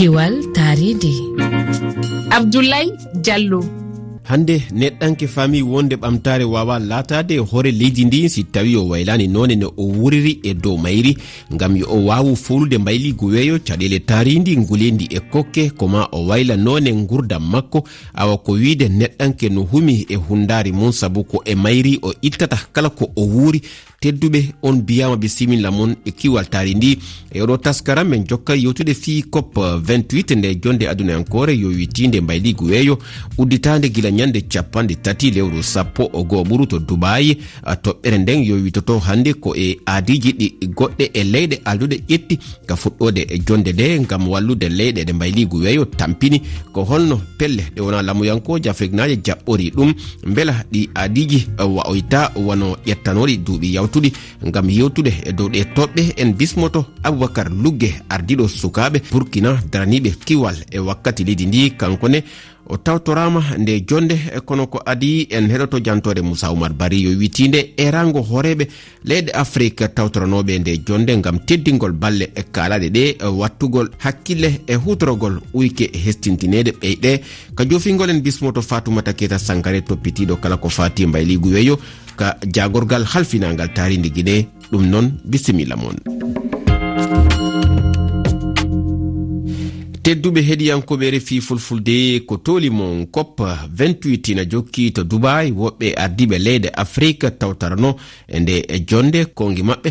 kiwal taridi. Abdoulaye diallo. Hande neɗɗanke fami wonde ɓamtare wawa latade hoore leydi ndi si tawi o waylani none no o wuriri e dow mayri gam yo o wawu folude mbayligu weeyo caɗele taridi gulendi e kokke koma o wayla none gurdam makko awa ko wiide neɗɗanke no humi e hundari mum saabu ko e mayri o ittata kala ko o wuuri tedduɓe on biyama bisimilla mon e kiwal kiwaltari ndi. E oɗo taskara min jokka yewtude fi cop 28 nde jonde adunayankore yo witinde mbayligu weeyo. Udditande gila ñande capanɗe tati lewru sappo e goo ɓuru to dubayi toɓɓere nden yo witoto hannde ko e aadiji ɗi goɗɗe e leyɗe alduɗe ƴetti ka fuɗɗode e jonde nde gam wallude leyɗe ɗe mbayligu weeyo tampini. Ko holno pelle ɗe wona lamuyankoji afrique naji jaɓɓori ɗum. Beela ɗi aadiji wa'oyta wano ƴettanoɗi duuɓi yawt yewtuɗi gam yewtude e dow ɗe toɓɓe en bismoto aboubacar lugge ardiɗo sukaɓe burkina daraniɓe kiwal e wakkati leydi ndi. Kankone o tawtorama nde jonde e kono ko adi en heɗoto jantore moussa oumar bari yo witinde erango horeɓe leyɗe afrique tawtoranoɓe nde jonde gam teddingol balle e kalaɗe ɗe e wattugol hakkille e hutorogol uyke hestintinede ɓeyɗe. Ka jofingol en bismoto fatoumata keta sankare toppitiɗo kala ko fati mbayli guweyo jagorgal halfinagal taridi guine ɗum noon bisimilla moon. tedduɓe heɗiyankoɓe refi fulfulde ko toli mon cop 28 ina jokki to dubai woɓɓe ardiɓe leyde afrique tawtarano e nde jonde kongi maɓɓe.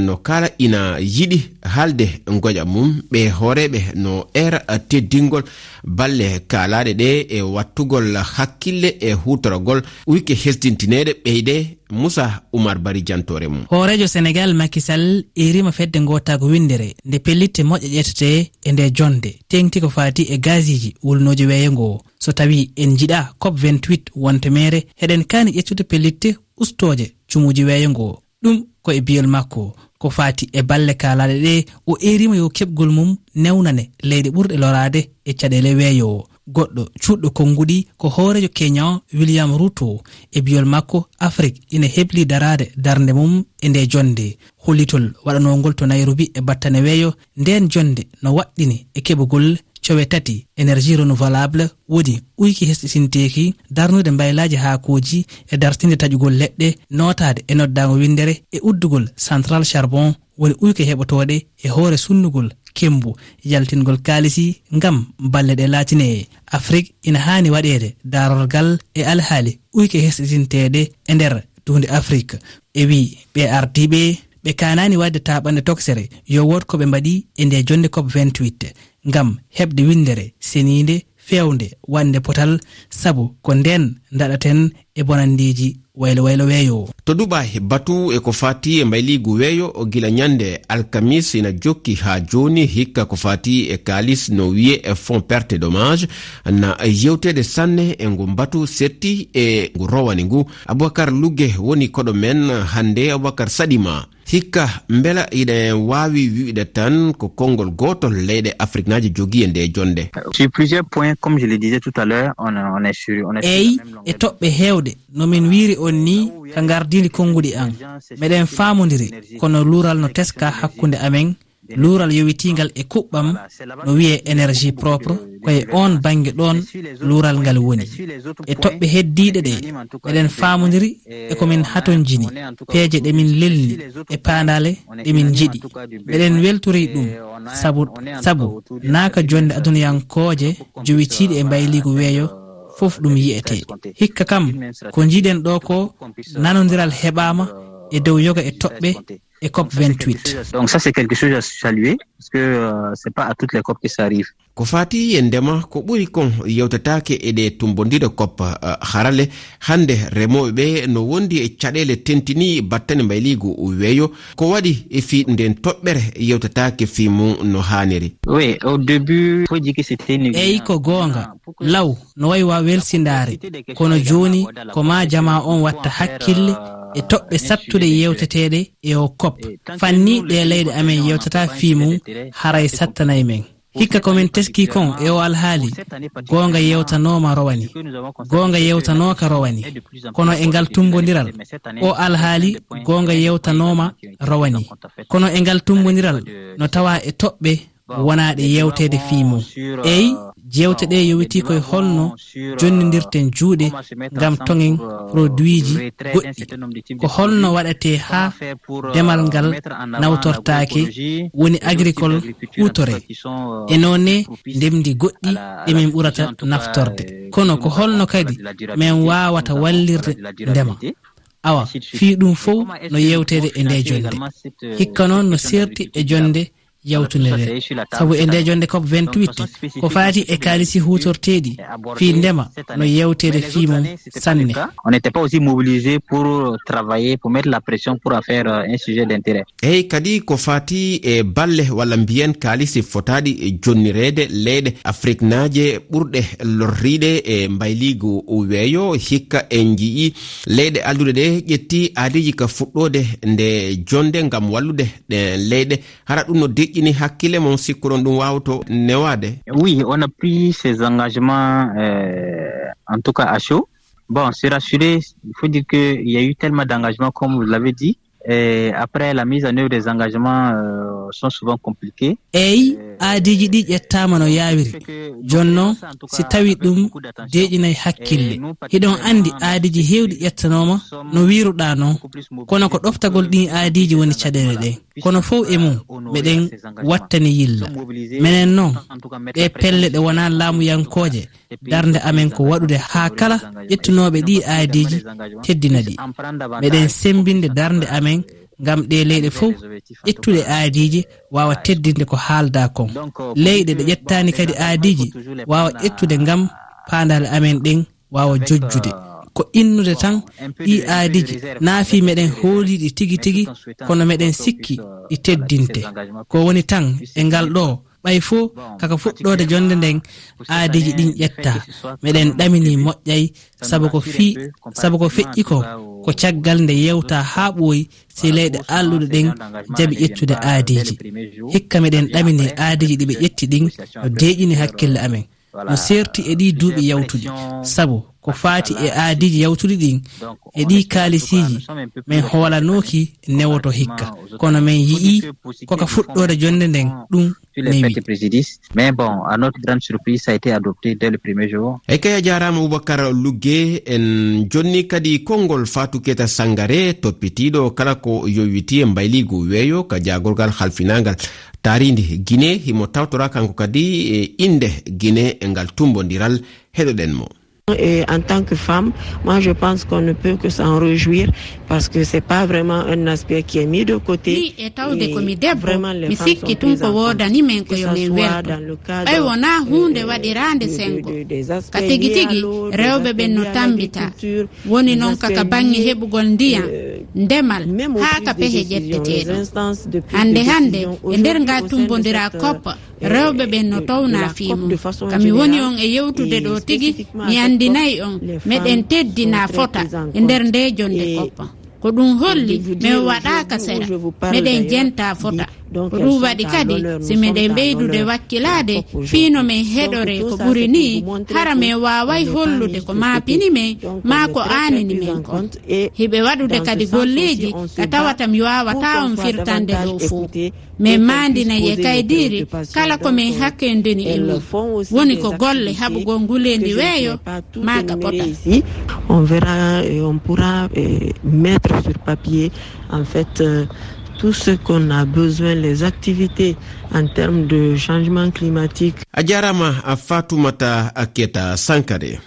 No kala ina yiɗi haalde goƴa mum ɓe hooreɓe no era teddingol balle kalaɗe ɗe e wattugol hakkille e hutorogol wike hesdintineɗe ɓeyde moussa oumar bari jantore mum. Hoorejo sénégal makisal erima fedde gotago windere nde pellitte moƴƴe ƴettete e nde jonde. Tengti ko fati e gasiji wulnoji weeyango so tawi en jiɗa cop 28 wontemere heɗen kani ƴeccude pellitte ustoje cumuji weeyango ɗum ko e biyol makko ko fati e balle kalaɗe ɗe o erima yo keɓgol mum newnane leyɗe ɓurɗe lorade e caɗele weeyowo goɗɗo cuuɗɗo konnguɗi ko hoorejo kenya william ruto e biyol makko afrique ina heɓli darade darde mum e nde jonde. Hollitol waɗanongol to nairobi e battane weeyo nden jonde no waɗɗini e keɓugol cowe tati. Énergie renouvelable woni uyki hesɗitinteki darnude mbaylaji haakoji e dartinde taƴugol leɗɗe notade e noddago windere e uddugol central charbon woni ɓuyka heɓotoɗe e hoore sunnugol kembu. Yaltingol kaalisi ngam balle ɗe laatine. Afrique ina haani waɗeede darorgal e alhaali uyke hesɗitinteeɗe e nder duunde afrique. E wi ɓe ardiiɓe ɓe kanani wadde taɓande toksere yo wot koɓe mbaɗi e nde jonde cop 28 ngam heɓde windere senide fewde wande potal. Saabu ko nden daɗaten e bonandiji waylo waylo weeyo to duɓa batu e ko fati e mbayligu weeyo gila ñande alkamis ina jokki ha joni hikka ko fati e kalis no wiye e fond perte dommage na yewtede sanne e ngu batu setti e ngu rowani ngu. Aboubacar lugge woni koɗo men hande aboubacar saɗima hikka mbela iɗen wawi wiide tan ko konngol gotol leyɗe afrique naji jogui e nde jonde. Eyi E, e toɓɓe heewde. Nomin wiiri on ni ka gardidi konnguɗi an. meɗen faamodiri kono luural no teska hakkunde amen. Luural yowitingal e kuɓɓam no wiye énergie propre. koye on bange ɗon luural ngal woni. E toɓɓe heddiɗe ɗe eɗen famodiri e komin haton jini. peeje ɗemin lelni e pandale ɗemin jiɗi. meɗen weltori ɗum sabu sabu naaka jonde adunayankoje jowitiɗe e mbayligo weeyo. fof ɗum yiyete hikka kam ko jiɗen ɗo ko nanodiral heɓama e dow yoga e toɓɓe e cop 28 donc ça c'est quelque chose à saluer parce que euh, c'est pas à toutes les cop que ça arrive. Ko fati e ndema ko ɓuri kon yewtetake eɗe tumbodira cop uh, harale hande remoɓe ɓe no wondi e caɗele tentini battane mbayligo weeyo ko waɗi e fi nden toɓɓere yewtetake fi mum no haniri. Oui au début eyi ko goonga law no wawi wa welsindare. kono joni ko ma jama on watta hakkille euh, e toɓɓe sattude yewteteɗe e o cop fanni ɗe leyɗe amen yewtata fi mum haray sattanayi men hikka komin teski kon e o alhaali goonga yewtanoma rowani goonga yewtanoka rowani kono e ngal tumbodiral o alhaali goonga yewtanoma rowani kono e ngal tumbodiral no tawa e toɓɓe wonaɗe yewtede fi mum eyi jewte ɗe yowiti koye holno jonnidirten juuɗe ngam toŋen produit ji goɗɗi. Ko holno waɗate ha demal ngal nawtortake woni agricole hutore e nonne ndemdi goɗɗi ɗe ɓurata naftorde. Kono ko holno kadi min wawata wallirde ndema. Awa fii ɗum fof no yewtede e nde jonde. Hikka noon no serti e jonde yawtunere sabu e nde jonde cop 28 ko fati e kaalisi hutorteɗi e fi ndema no yewtere fi mum sanne. on était pas aussi mobilisé pour euh, travailler pour mettre la pression pour affaire euh, un sujet d' eyyi kadi ko fati e balle walla mbiyen kaalisi fotaɗi e jonnirede leyɗe afrique naje ɓurɗe lorriɗe e mbayligo weeyo hikka en jii leyɗe aldude ɗe ƴetti aadiji ka fuɗɗode nde jonde ngam wallude ɗe leyɗe. Hara ɗum no deƴƴi moƴƴini hakkille mon sikkuron ɗum wawto newade. Oui on a pris ces engagements euh, en tout cas à chaud. Bon se rassuré. Il faut dire que il y a eu tellement d'engagements comme vous l'avez dit. Et après la mise en œuvre des engagements euh, sont souvent compliqués eyi aadiji ɗi ƴettama no yawiri. jonnon si tawi ɗum deƴinayi hakkille. Hiɗon andi aadiji hewɗi ƴettanoma no wiruɗa noon kono ko ɗoftagol ɗin aadiji woni caɗele ɗen kono fof e mum meɗen wattani yilla. Minen noon ɗe pelle ɗe wona laamuyankoje darde amen ko waɗude haa kala ƴettunoɓe ɗi aadiji teddina ɗi. Meɗen sembinde darde amen ngam ɗe leyɗe fof ƴettuɗe aadiji wawa teddinde ko haalda kon leyɗe ɗe ƴettani kadi aadiji wawa ƴettude ngam pandal amen ɗen wawa jojjude. Ko innude tan ɗi aadiji naafi meɗen hooliɗi tigi tigi kono meɗen sikki ɗi teddinte. Ko woni tan e ngal ɗo ɓay fo kaka fuɗɗode jonde nden aadiji ɗin ƴetta. Meɗen ɗamini moƴƴay sabu ko fi sabu ko feƴƴi ko ko caggal nde yewta ha ɓooyi si leyɗe alluɗe ɗen jaɓi ƴettude aadiji. Hikka meɗen ɗamini aadiji ɗiɓe ƴetti ɗin no deƴini hakkille amen. No serti e ɗi duuɓi yawtuɗi sabu ko faati e aadiji yawtuɗi ɗin e ɗi kaalisiji min hoolanoki newoto hikka. Kono min yi'i koka fuɗɗode jonde nden ɗum sur les faits et mais bon à notre grande surprise ça a été adopté dès le premier jour. Ey kay a jarama aboubacar lugge en jonni kadi konngol fatou keta sangare toppitiɗo kala ko yowiti e mbayligu weeyo ka jagolgal halfinagal taaridi guine himo tawtora kanko kadi e inde guine e ngal tumbodiral heɗoɗen mo. Et en tant que femme, moi je pense qu'on ne peut que s'en réjouir parce que c'est pas vraiment un aspect qui est mis de côté. ɗi e tawde komi debbo mi sikki tun ko wodani men ko yomin welto ɓay wona hunde waɗirande sengo ka tigi tigi rewɓe ɓen no tambita woni noon kaka bange heɓugol ndiyam euh, ndemal ha ka pehe ƴetteteɗo hande hande. e nder nga tumbodira koppa euh, rewɓe ɓen euh, no towna fimo kami woni on e yewtude ɗo tigi. mi andi anndinayi on meɗen teddina fota e nder nde jonde koppa. Ko ɗum holli min waɗaka sera. meɗen jenta fota. ruwaɗi kadi si miɗen ɓeydude wakkilade fiino min heɗore ko ɓuri ni hara min waway hollude ko maapini min ma ko anini min ko. hiɓe waɗude kadi golleji ka tawata mi wawata on firtande ɗo fo min mandinaye kaydiri kala komin hakkendini e mum woni ko golle haɓugol ngulendi weeyo maga pota on verra on pourra mettre sur papier en fait euh, tout ce qu'on a besoin les activités en termes de changement climatique. A jarama a fatumata a keta sankare.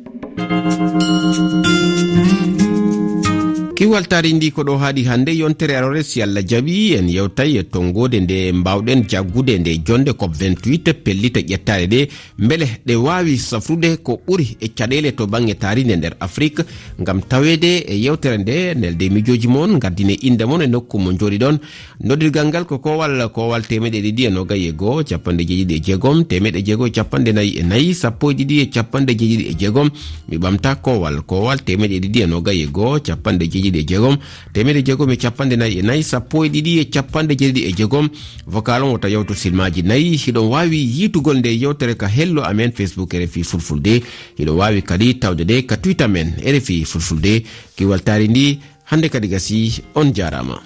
kiwal tari ndi ko ɗo haaɗi hannde yontere arore si allah jaɓi en yewtay e yettongode nde mbawɗen jaggude nde jonde cop 28 pellita ƴettare ɗe. Beele ɗe wawi safrude ko ɓuri e caɗele to bangge taride nder afrique. Gam tawede e yewtere nde nelde mijoji moon gardine inde moon e nokku mo jooɗi ɗon. Noddirgal ngal ko kowal kowal temeɗe ɗiɗi e nogayi e goho capanɗe jeeɗiɗi e jeegom. Temeɗe jeego e capanɗe nayyi e nayyi sappo e ɗiɗi e capanɗe jeeɗiɗi e jeegom. Mi ɓamta kowal kowal temeɗe ɗiɗi e nogayi e goho capanɗe jeeɗiɗi ɗiɗi e jeegom temeɗe jeegom e capanɗe nayyi e nayyi sappo e ɗiɗi e capanɗe jeeɗiɗi e jeegom vocal on wota yewto silmaji nayyi hiɗon wawi yitugol nde yewtere ka hello amen facebook rfi fulfulde. Hiɗon wawi kadi tawde nde ka twitter men rfi fulfulde. Kiwaltari ndi hande kadi gasi on jarama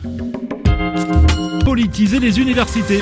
politiser les universités.